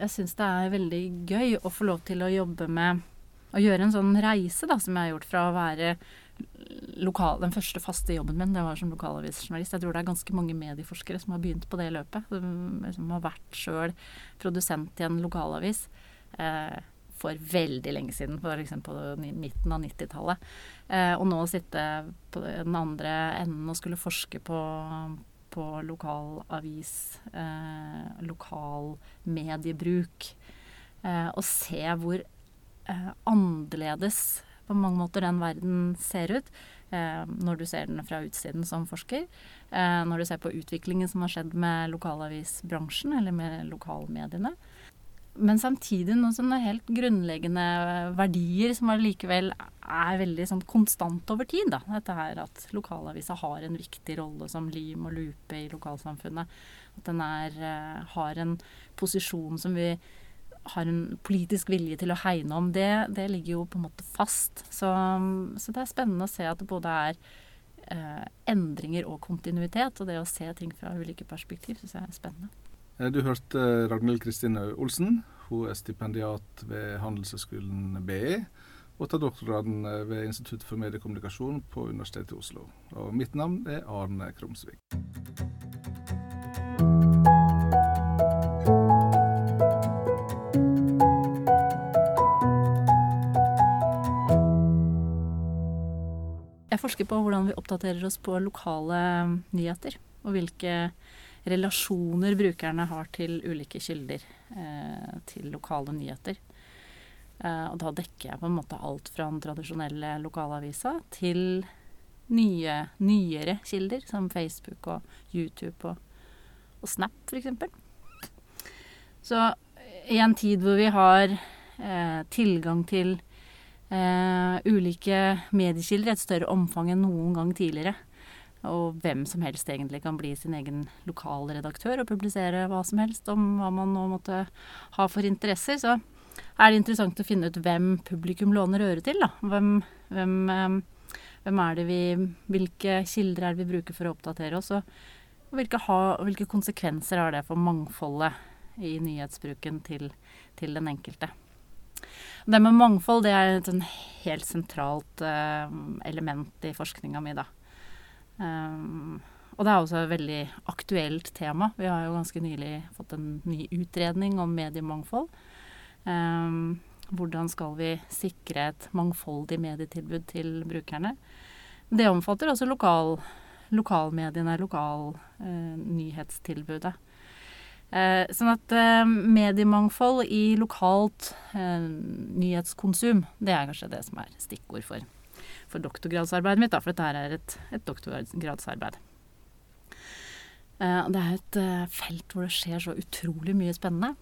jeg syns det er veldig gøy å få lov til å jobbe med Å gjøre en sånn reise, da, som jeg har gjort fra å være lokal, den første faste jobben min, det var som lokalavisjournalist. Jeg tror det er ganske mange medieforskere som har begynt på det løpet. Som, som har vært sjøl produsent i en lokalavis. Eh, for veldig lenge siden, f.eks. på midten av 90-tallet. Eh, og nå sitte på den andre enden og skulle forske på, på lokalavis, eh, lokal mediebruk. Eh, og se hvor eh, annerledes på mange måter den verden ser ut. Eh, når du ser den fra utsiden som forsker. Eh, når du ser på utviklingen som har skjedd med lokalavisbransjen, eller med lokalmediene. Men samtidig noen sånne helt grunnleggende verdier som allikevel er veldig sånn konstant over tid. Da. Dette her at lokalavisa har en viktig rolle som lim og lupe i lokalsamfunnet. At den er, eh, har en posisjon som vi har en politisk vilje til å hegne om. Det, det ligger jo på en måte fast. Så, så, det er spennende å se at det både er eh, endringer og kontinuitet. Og det å se ting fra ulike perspektiv syns jeg er spennende. Eh, du hørte eh, Ragnhild Kristine Olsen. Hun er stipendiat ved Handelshøyskolen BE. Og tar doktorgraden eh, ved Institutt for mediekommunikasjon på Universitetet i Oslo. Og mitt navn er Arne Krumsvik. Jeg forsker på hvordan vi oppdaterer oss på lokale nyheter. Og hvilke relasjoner brukerne har til ulike kilder eh, til lokale nyheter. Eh, og da dekker jeg på en måte alt fra den tradisjonelle lokalavisa til nye, nyere kilder, som Facebook og YouTube og, og Snap f.eks. Så i en tid hvor vi har eh, tilgang til eh, ulike mediekilder i et større omfang enn noen gang tidligere, og hvem som helst egentlig kan bli sin egen lokalredaktør og publisere hva som helst om hva man nå måtte ha for interesser, så er det interessant å finne ut hvem publikum låner øret til. da. Hvem, hvem, hvem, er det vi Hvilke kilder er det vi bruker for å oppdatere oss? Og hvilke, ha, hvilke konsekvenser har det for mangfoldet i nyhetsbruken til, til den enkelte? Det med mangfold det er et sånn helt sentralt uh, element i forskninga mi, da. Um, og det er også et veldig aktuelt tema. Vi har jo ganske nylig fått en ny utredning om mediemangfold. Um, hvordan skal vi sikre et mangfoldig medietilbud til brukerne? Det omfatter også lokal, lokalmediene, lokalnyhetstilbudet. Uh, uh, sånn at uh, mediemangfold i lokalt eh, nyhetskonsum, det er kanskje det som er stikkord for for doktorgradsarbeidet mitt, da, for dette er et, et doktorgradsarbeid. Uh, det er et uh, felt hvor det skjer så utrolig mye spennende.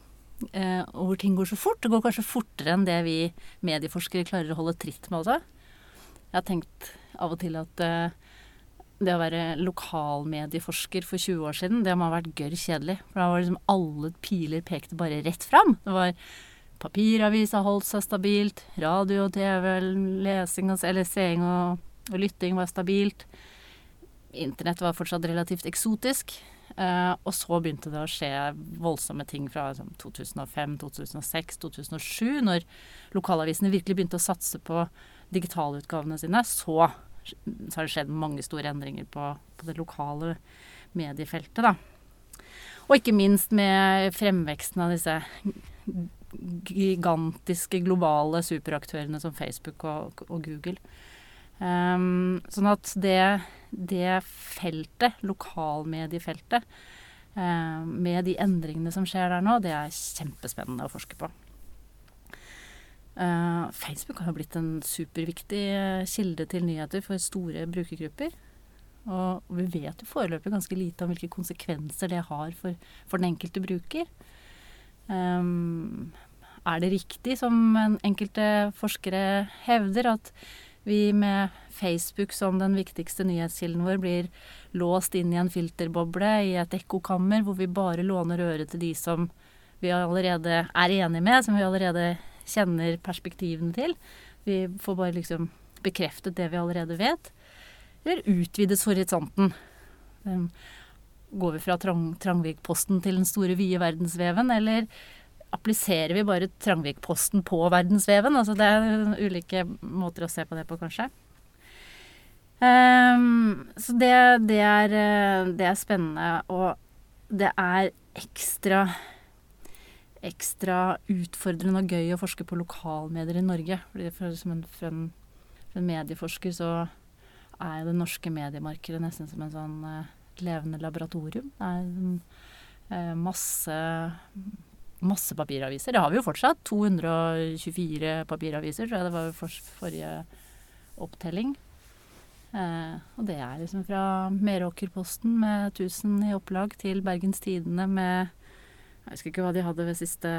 Uh, og hvor ting går så fort. Det går kanskje fortere enn det vi medieforskere klarer å holde tritt med også. Jeg har tenkt av og til at det å være lokalmedieforsker for 20 år siden, det må ha vært gørr kjedelig. For da var liksom alle piler pekte bare rett fram. Det var Papiravis har holdt seg stabilt. Radio og TV, lesing og, eller seing og, og, lytting var stabilt. Internett var fortsatt relativt eksotisk. Eh, og så begynte det å skje voldsomme ting fra liksom, 2005, 2006, 2007, når lokalavisene virkelig begynte å satse på digitalutgavene sine. Så, så har det skjedd mange store endringer på, på det lokale mediefeltet, da. Og ikke minst med fremveksten av disse gigantiske globale superaktørene som Facebook og, og Google. Um, sånn at det, det feltet, lokalmediefeltet, uh, med de endringene som skjer der nå, det er kjempespennende å forske på. Uh, Facebook har jo blitt en superviktig uh, kilde til nyheter for store brukergrupper. Og vi vet jo foreløpig ganske lite om hvilke konsekvenser det har for, for den enkelte bruker. Um, er det riktig, som enkelte forskere hevder, at vi med Facebook som den viktigste nyhetskilden vår blir låst inn i en filterboble i et ekkokammer hvor vi bare låner øret til de som vi allerede er enige med, som vi allerede kjenner perspektivene til. Vi får bare liksom bekreftet det vi allerede vet. Eller utvides horisonten. Går vi fra trang, Trangvikposten til den store, vide verdensveven, eller appliserer vi bare Trangvikposten på verdensveven. Altså det er ulike måter å se på det på, kanskje. Um, så det, det, er, eh, det, er, spennende, og det er ekstra ekstra utfordrende og gøy å forske på lokalmedier i Norge. Fordi for, som en, for, en, for en medieforsker så er det norske mediemarkedet nesten som en sånn levende laboratorium. Det er uh, masse masse papiraviser. Det har vi jo fortsatt. 224 papiraviser, tror jeg det var for, forrige opptelling. Eh, og det er liksom fra Meråkerposten med 1000 i opplag til Bergens Tidende med Jeg husker ikke hva de hadde ved siste,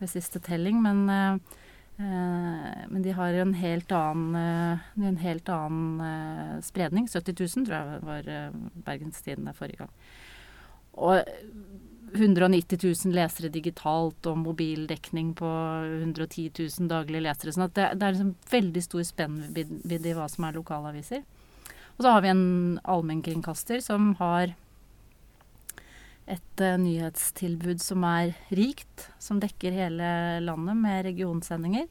ved siste telling, men, eh, eh men de har en helt annen, eh, en helt annen eh, spredning. 70 000 tror jeg var Bergenstidene Bergens forrige gang. Og 190 000 lesere digitalt og mobildekning på 110 000 daglige lesere. sånn det, det er liksom veldig stor spennvidde i hva som er lokalaviser. Og så har vi en allmennkringkaster som har et uh, nyhetstilbud som er rikt, som dekker hele landet med regionsendinger.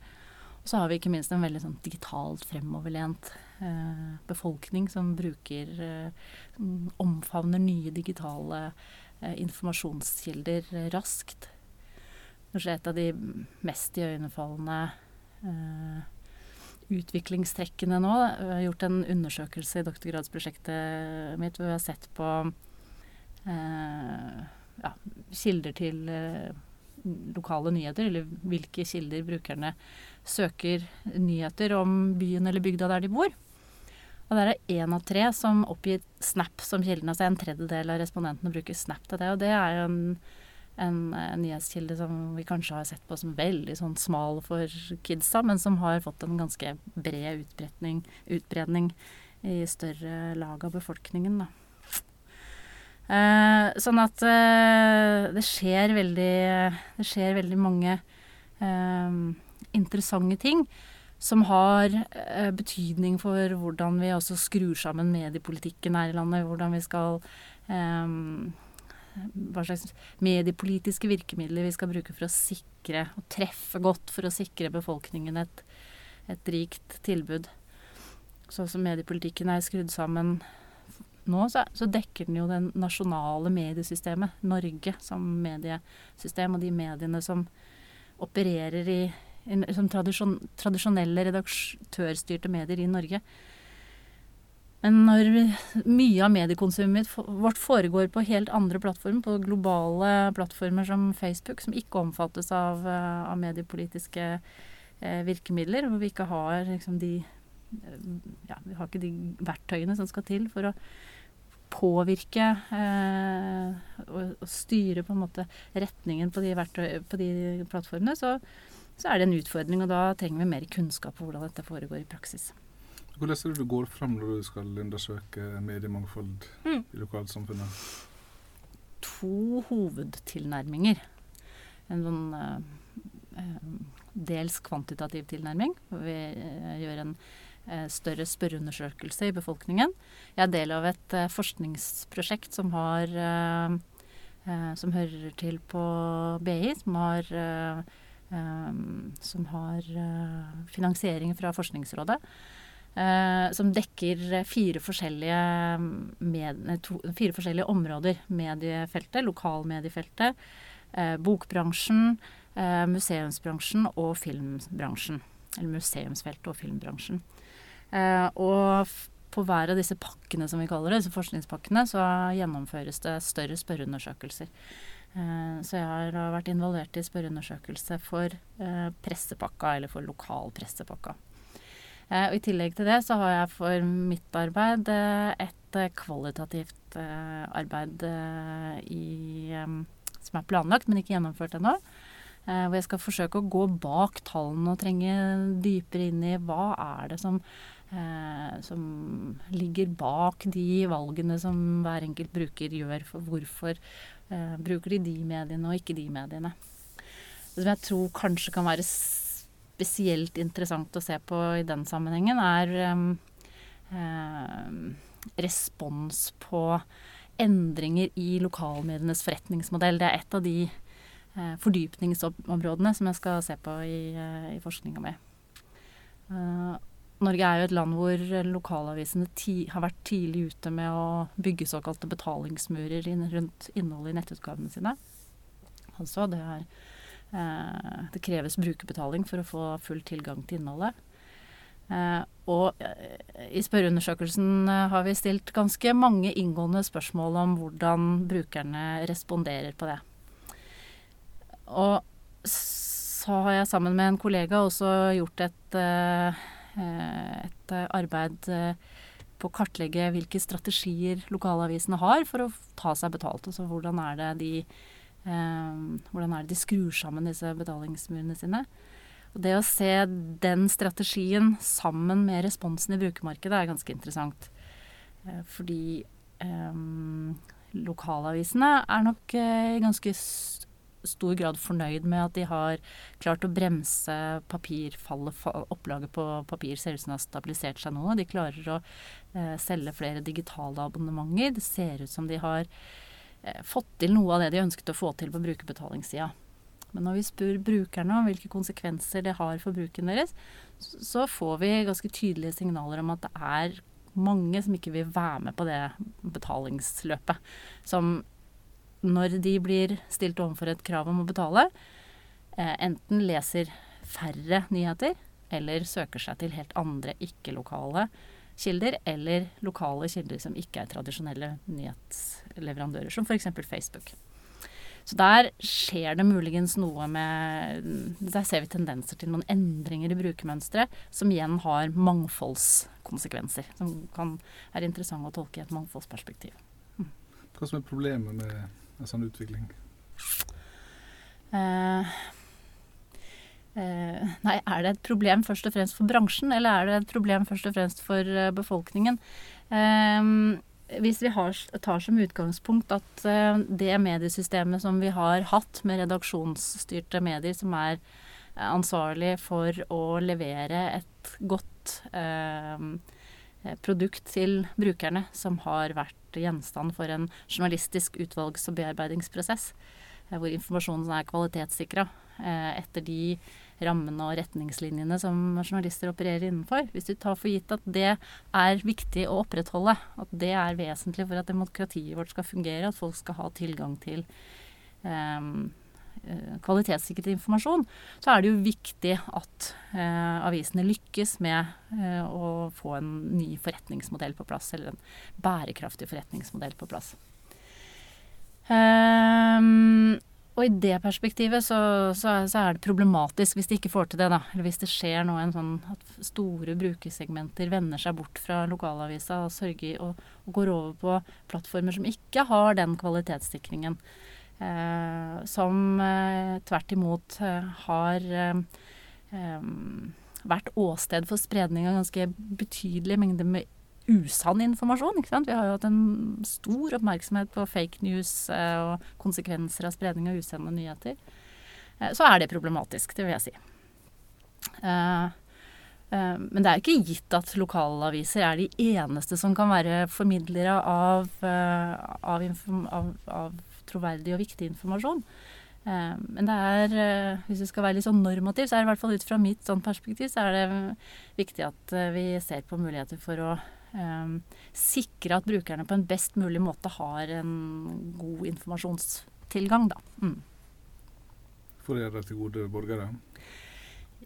Og så har vi ikke minst en veldig sånn digitalt fremoverlent uh, befolkning som bruker uh, omfavner nye digitale informasjonskilder raskt. Kanskje et av de mest iøynefallende utviklingstrekkene nå. Vi har gjort en undersøkelse i doktorgradsprosjektet mitt hvor vi har sett på ja, kilder til uh, lokale nyheter, eller hvilke kilder brukerne søker nyheter om byen eller bygda der de bor. Og der er én av tre som oppgir Snap som kilden. Altså en tredjedel av respondentene bruker Snap til det. Og det er jo en, en, en nyhetskilde som vi kanskje har sett på som veldig sånn smal for kidsa, men som har fått en ganske bred utbredning, utbredning i større lag av befolkningen, da. Eh, sånn at eh, det skjer veldig Det skjer veldig mange eh, interessante ting som har betydning for hvordan vi også skrur sammen mediepolitikken her i landet. Hvordan vi skal Hva slags mediepolitiske virkemidler vi skal bruke for å sikre og treffe godt for å sikre befolkningen et, et rikt tilbud. Sånn som mediepolitikken er skrudd sammen nå, så, så, dekker den jo det nasjonale mediesystemet. Norge som mediesystem, og de mediene som opererer i som tradisjon, tradisjonelle redaktørstyrte medier i Norge. Men når mye av mediekonsumet vårt foregår på helt andre plattformer, på globale plattformer som Facebook, som ikke omfattes av, eh, av mediepolitiske eh, virkemidler, hvor vi ikke har liksom, de eh, ja, vi har ikke de verktøyene som skal til for å påvirke eh, og, og, styre på en måte retningen på de, verktøy, på de plattformene, så, så er det en utfordring. Og da trenger vi mer kunnskap om hvordan dette foregår i praksis. Hvordan er det du går fram når du skal undersøke mediemangfold mm. i lokalsamfunnet? To hovedtilnærminger. En sånn eh, dels kvantitativ tilnærming. hvor Vi eh, gjør en større spørreundersøkelse i befolkningen. Jeg er del av et forskningsprosjekt som har som hører til på BI, som har som har eh, finansiering fra Forskningsrådet. Uh, som dekker fire forskjellige, med, to, fire forskjellige områder. Mediefeltet, lokalmediefeltet, uh, bokbransjen, uh, museumsbransjen og filmbransjen. Eller museumsfeltet og filmbransjen. Og på hver av disse pakkene, som vi kaller det, disse forskningspakkene, så gjennomføres det større spørreundersøkelser. Eh, så jeg har vært involvert i spørreundersøkelse for eh, pressepakka, eller for lokalpressepakka. Eh, og I tillegg til det så har jeg for mitt arbeid et kvalitativt arbeid i, som er planlagt, men ikke gjennomført ennå. Hvor jeg skal forsøke å gå bak tallene og trenge dypere inn i hva er det som, som ligger bak de valgene som hver enkelt bruker gjør for hvorfor Eh, bruker de de mediene og ikke de mediene? Det som jeg tror kanskje kan være spesielt interessant å se på i den sammenhengen, er eh, respons på endringer i lokalmedienes forretningsmodell. Det er et av de eh, fordypningsområdene som jeg skal se på i, eh, i forskninga mi. Uh, Norge er jo et land hvor lokalavisene ti, har vært tidlig ute med å bygge såkalte betalingsmurer inn, rundt innholdet i nettutgavene sine. Altså det, er, eh, det kreves brukerbetaling for å få full tilgang til innholdet. Eh, og eh, i spørreundersøkelsen eh, har vi stilt ganske mange inngående spørsmål om hvordan brukerne responderer på det. Og så har jeg sammen med en kollega også gjort et, et arbeid på å kartlegge hvilke strategier lokalavisene har for å ta seg betalt. Altså hvordan er det de, hvordan er det de skrur sammen disse betalingsmurene sine. Og det å se den strategien sammen med responsen i brukermarkedet er ganske interessant. Eh, fordi um, lokalavisene er nok eh, i ganske stor grad fornøyd med at de har klart å bremse papirfallet. Opplaget på papir ser ut som det har stabilisert seg nå. De klarer å eh, selge flere digitale abonnementer. Det ser ut som de har eh, fått til noe av det de ønsket å få til på brukerbetalingssida. Men når vi spør brukerne om hvilke konsekvenser det har for bruken deres, så får vi ganske tydelige signaler om at det er mange som ikke vil være med på det betalingsløpet. Som når de blir stilt overfor et krav om å betale, eh, enten leser færre nyheter eller søker seg til helt andre ikke-lokale kilder, eller lokale kilder som ikke er tradisjonelle nyhetsleverandører, som f.eks. Facebook. Så der skjer det muligens noe med Der ser vi tendenser til noen endringer i brukermønstre, som igjen har mangfoldskonsekvenser. Som kan er interessant å tolke i et mangfoldsperspektiv. Hva som er problemet med en sånn utvikling? Uh, uh, nei, er det et problem først og fremst for bransjen, eller er det et problem først og fremst for uh, befolkningen? Uh, hvis vi har, tar som utgangspunkt at uh, det mediesystemet som vi har hatt med redaksjonsstyrte medier, som er uh, ansvarlig for å levere et godt uh, produkt til brukerne, som har vært gjenstand for en journalistisk utvalgs- og bearbeidingsprosess, hvor informasjonen er kvalitetssikra etter de rammene og retningslinjene som journalister opererer innenfor. Hvis du tar for gitt at det er viktig å opprettholde, at det er vesentlig for at demokratiet vårt skal fungere, at folk skal ha tilgang til um, kvalitetssikret informasjon, så er det jo viktig at uh, avisene lykkes med uh, å få en ny forretningsmodell på plass, eller en bærekraftig forretningsmodell på plass. Um, og i det perspektivet så, så, så, er det problematisk hvis de ikke får til det, da. Eller hvis det skjer nå en sånn at store brukersegmenter vender seg bort fra lokalavisa og sørger og, og går over på plattformer som ikke har den kvalitetssikringen. Eh, som eh, tvert imot eh, har vært åsted for spredning av ganske betydelige mengder med usann informasjon. ikke sant? Vi har jo hatt en stor oppmerksomhet på fake news og konsekvenser av spredning av usanne nyheter. Så er det problematisk, det vil jeg si. Men det er ikke gitt at lokalaviser er de eneste som kan være formidlere av, av, av, av troverdig og viktig informasjon. Eh, men det er, hvis vi skal være litt sånn normativ, så er det i hvert fall ut fra mitt sånn perspektiv, så er det viktig at vi ser på muligheter for å sikre at brukerne på en best mulig måte har en god informasjonstilgang, da. Mm. For å gjøre det til gode borgere?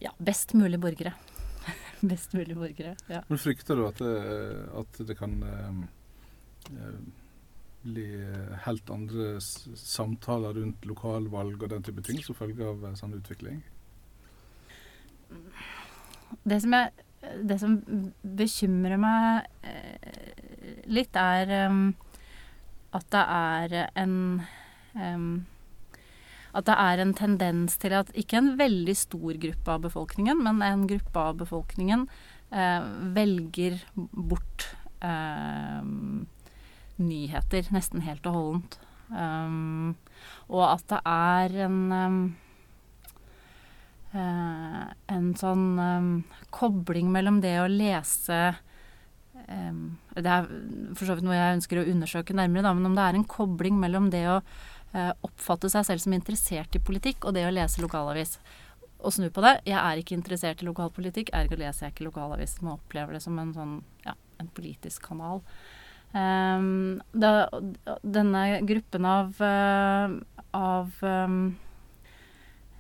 Ja, best mulig borgere. best mulig borgere, ja. Men frykter du at det, at det kan bli helt andre samtaler rundt lokalvalg og den type ting som følge av sånn utvikling? Det som jeg det som bekymrer meg eh, litt, er at det er en At det er en tendens til at ikke en veldig stor gruppe av befolkningen, men en gruppe av befolkningen velger bort uh, nyheter nesten helt og holdent. Um, og at det er en Uh, en sånn um, kobling mellom det å lese um, Det er for så vidt noe jeg ønsker å undersøke nærmere, da, men om det er en kobling mellom det å uh, oppfatte seg selv som interessert i politikk og det å lese lokalavis. Og snu på det. Jeg er ikke interessert i lokalpolitikk, ergo leser jeg ikke lokalavis. Man opplever det som en sånn ja, en politisk kanal. Um, da, denne gruppen av, uh, av um,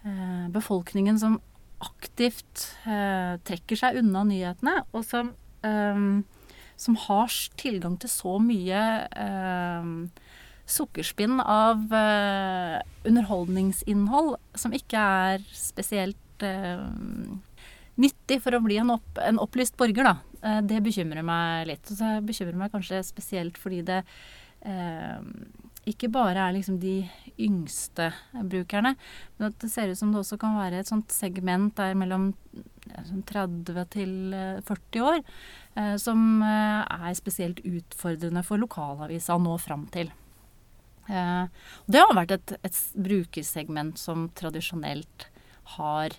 uh, befolkningen som aktivt uh, trekker seg unna nyhetene, og som, um, som har tilgang til så mye sukkerspinn av underholdningsinnhold som ikke er spesielt nyttig for å bli en, opp, en opplyst borger, da. Eh, det bekymrer meg litt. Og så bekymrer meg kanskje spesielt fordi det eh, ikke bare er liksom de yngste brukerne, men at det ser ut som det også kan være et sånt segment der mellom 30 til 40 eh, år, eh, som eh, er spesielt utfordrende for lokalavisa å nå fram til. Det har vært et, et brukersegment som tradisjonelt har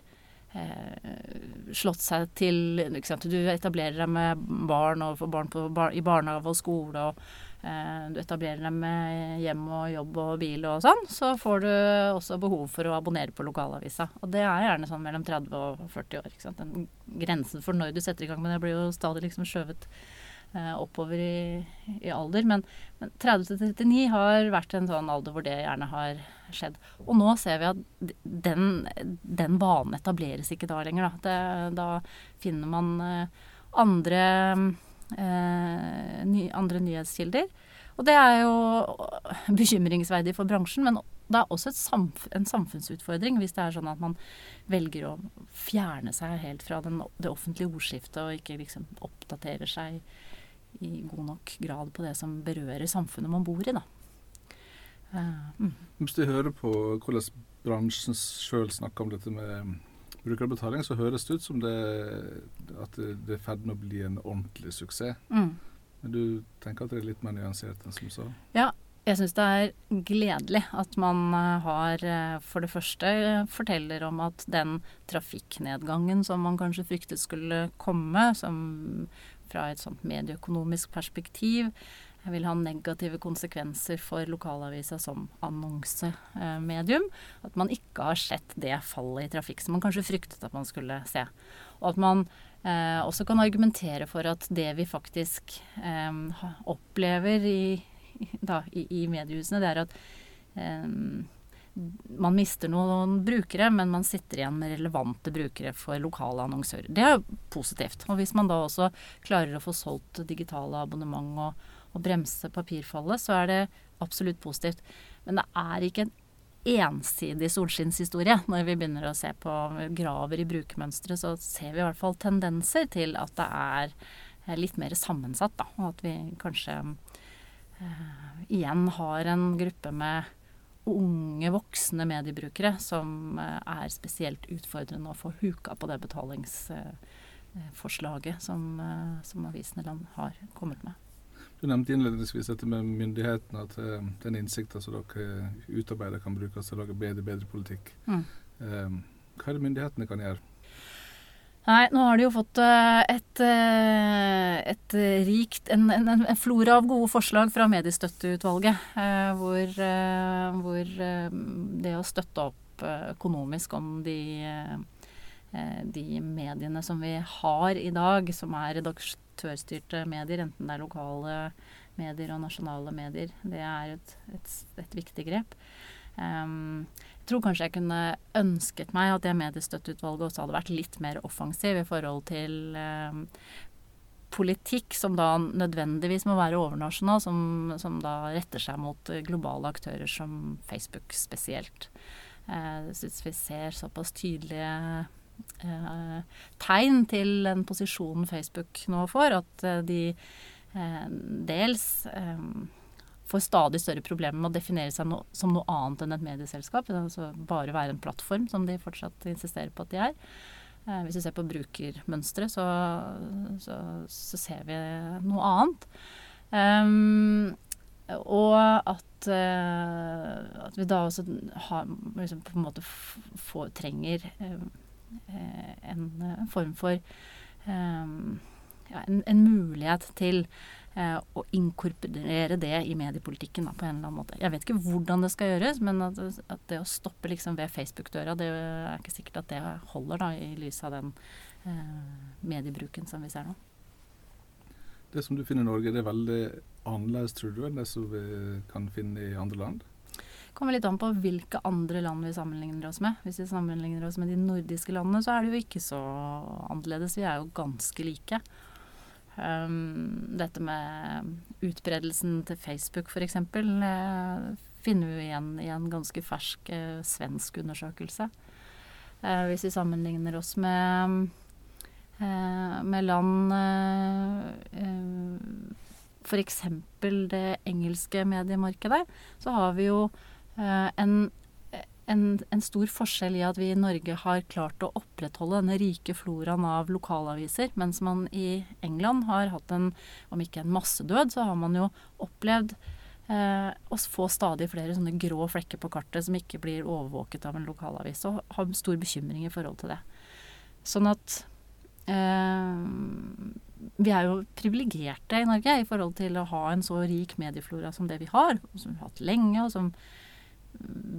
slått seg til Du etablerer deg med barn og barn på, bar, i barnehage og skole, og eh, du etablerer deg med hjem og jobb og bil og sånn, så får du også behov for å abonnere på lokalavisa. Og det er gjerne sånn mellom 30 og 40 år. Den grensen for når du setter i gang med det, blir jo stadig liksom skjøvet eh, oppover i, i, alder. Men, men 30 til 39 har vært en sånn alder hvor det gjerne har skjedd. Og nå ser vi at den, den vanen etableres ikke da lenger. Da, det, da finner man eh, andre, eh, ny, andre nyhetskilder. Og det er jo bekymringsverdig for bransjen, men det er også samf en samfunnsutfordring hvis det er sånn at man velger å fjerne seg helt fra den, det offentlige ordskiftet og ikke liksom oppdaterer seg i god nok grad på det som berører samfunnet man bor i. da. Mm. Hvis du hører på hvordan bransjen sjøl snakker om dette med brukerbetaling, så høres det ut som det, at det er i ferd med å bli en ordentlig suksess. Mm. Men du tenker at det er litt mer nyansert enn som så? Ja, jeg syns det er gledelig at man eh, har eh, for det første forteller om at den trafikknedgangen som man kanskje fryktet skulle komme, som fra et sånt medieøkonomisk perspektiv, vil ha negative konsekvenser for lokalavisa som annonsemedium. At man ikke har sett det fallet i trafikk som man kanskje fryktet at man skulle se. Og at man eh, også kan argumentere for at det vi faktisk eh, opplever i, da, i, i, mediehusene, det er at eh, man mister noen brukere, men man sitter igjen med relevante brukere for lokale annonsører. Det er positivt. Og hvis man da også klarer å få solgt digitale abonnement og og bremse papirfallet, så er det absolutt positivt. Men det er ikke en ensidig solskinnshistorie. Når vi begynner å se på graver i brukermønstre, så ser vi i hvert fall tendenser til at det er litt mer sammensatt. Da. Og at vi kanskje eh, igjen har en gruppe med unge, voksne mediebrukere som eh, er spesielt utfordrende å få huka på det betalingsforslaget eh, som, eh, som avisene har kommet med. Du nevnte innledningsvis dette med myndighetene, at uh, den innsikten som dere utarbeider, kan brukes til å lage bedre, bedre politikk. Mm. Hva er det myndighetene kan gjøre? Nei, nå har de jo fått uh, et, uh, et rikt en, en, en, flora av gode forslag fra mediestøtteutvalget. hvor, hvor det å støtte opp økonomisk om de de mediene som vi har i dag, som er redaktørstyrte medier, enten det er lokale medier og nasjonale medier. Det er et, et, et viktig grep. Jeg tror kanskje jeg kunne ønsket meg at det mediestøtteutvalget også hadde vært litt mer offensiv i forhold til eh, politikk som da nødvendigvis må være overnasjonal, som, som, da retter seg mot globale aktører som Facebook spesielt. Jeg eh, syns vi ser såpass tydelige eh, tegn til den posisjonen Facebook nå får, at eh, de eh, dels eh, får stadig større problemer med å definere seg no, som noe annet enn et medieselskap. Altså bare være en plattform, som de fortsatt insisterer på at de er. Eh, hvis vi ser på brukermønstre, så, så, så, ser vi noe annet. Um, og at, uh, at, vi da også har, liksom på en måte får, trenger uh, en, en, form for um, ja, en, en, mulighet til eh, å inkorporere det i mediepolitikken da, på en eller annen måte. Jeg vet ikke hvordan det skal gjøres, men at, at det å stoppe liksom ved Facebook-døra, det er ikke sikkert at det holder da, i lys av den eh, mediebruken som vi ser nå. Det som du finner i Norge, det er veldig annerledes, tror du, enn det som vi kan finne i andre land? Det kommer litt an på hvilke andre land vi sammenligner oss med. Hvis vi sammenligner oss med de nordiske landene, så er det jo ikke så annerledes. Vi er jo ganske like. Um, dette med utbredelsen til Facebook f.eks. Uh, finner vi igjen i en ganske fersk uh, svensk undersøkelse. Uh, hvis vi sammenligner oss med, uh, med land F.eks. det engelske mediemarkedet, så har vi jo en en, en, stor forskjell i at vi i Norge har klart å opprettholde denne rike floraen av lokalaviser, mens man i England har hatt en, om ikke en massedød, så har man jo opplevd eh, å få stadig flere sånne grå flekker på kartet som ikke blir overvåket av en lokalavis, og har stor bekymring i forhold til det. Sånn at eh, vi er jo privilegerte i Norge i forhold til å ha en så rik medieflora som det vi har, som vi har hatt lenge, og som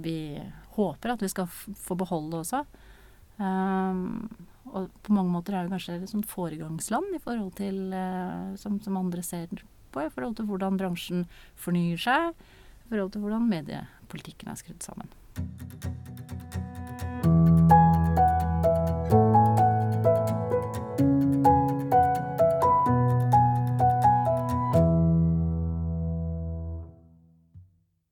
vi håper at vi skal få beholde også. Um, og på mange måter er det kanskje et sånt foregangsland i forhold til uh, som, som, andre ser på, i forhold til hvordan bransjen fornyer seg, i forhold til hvordan mediepolitikken er skrudd sammen.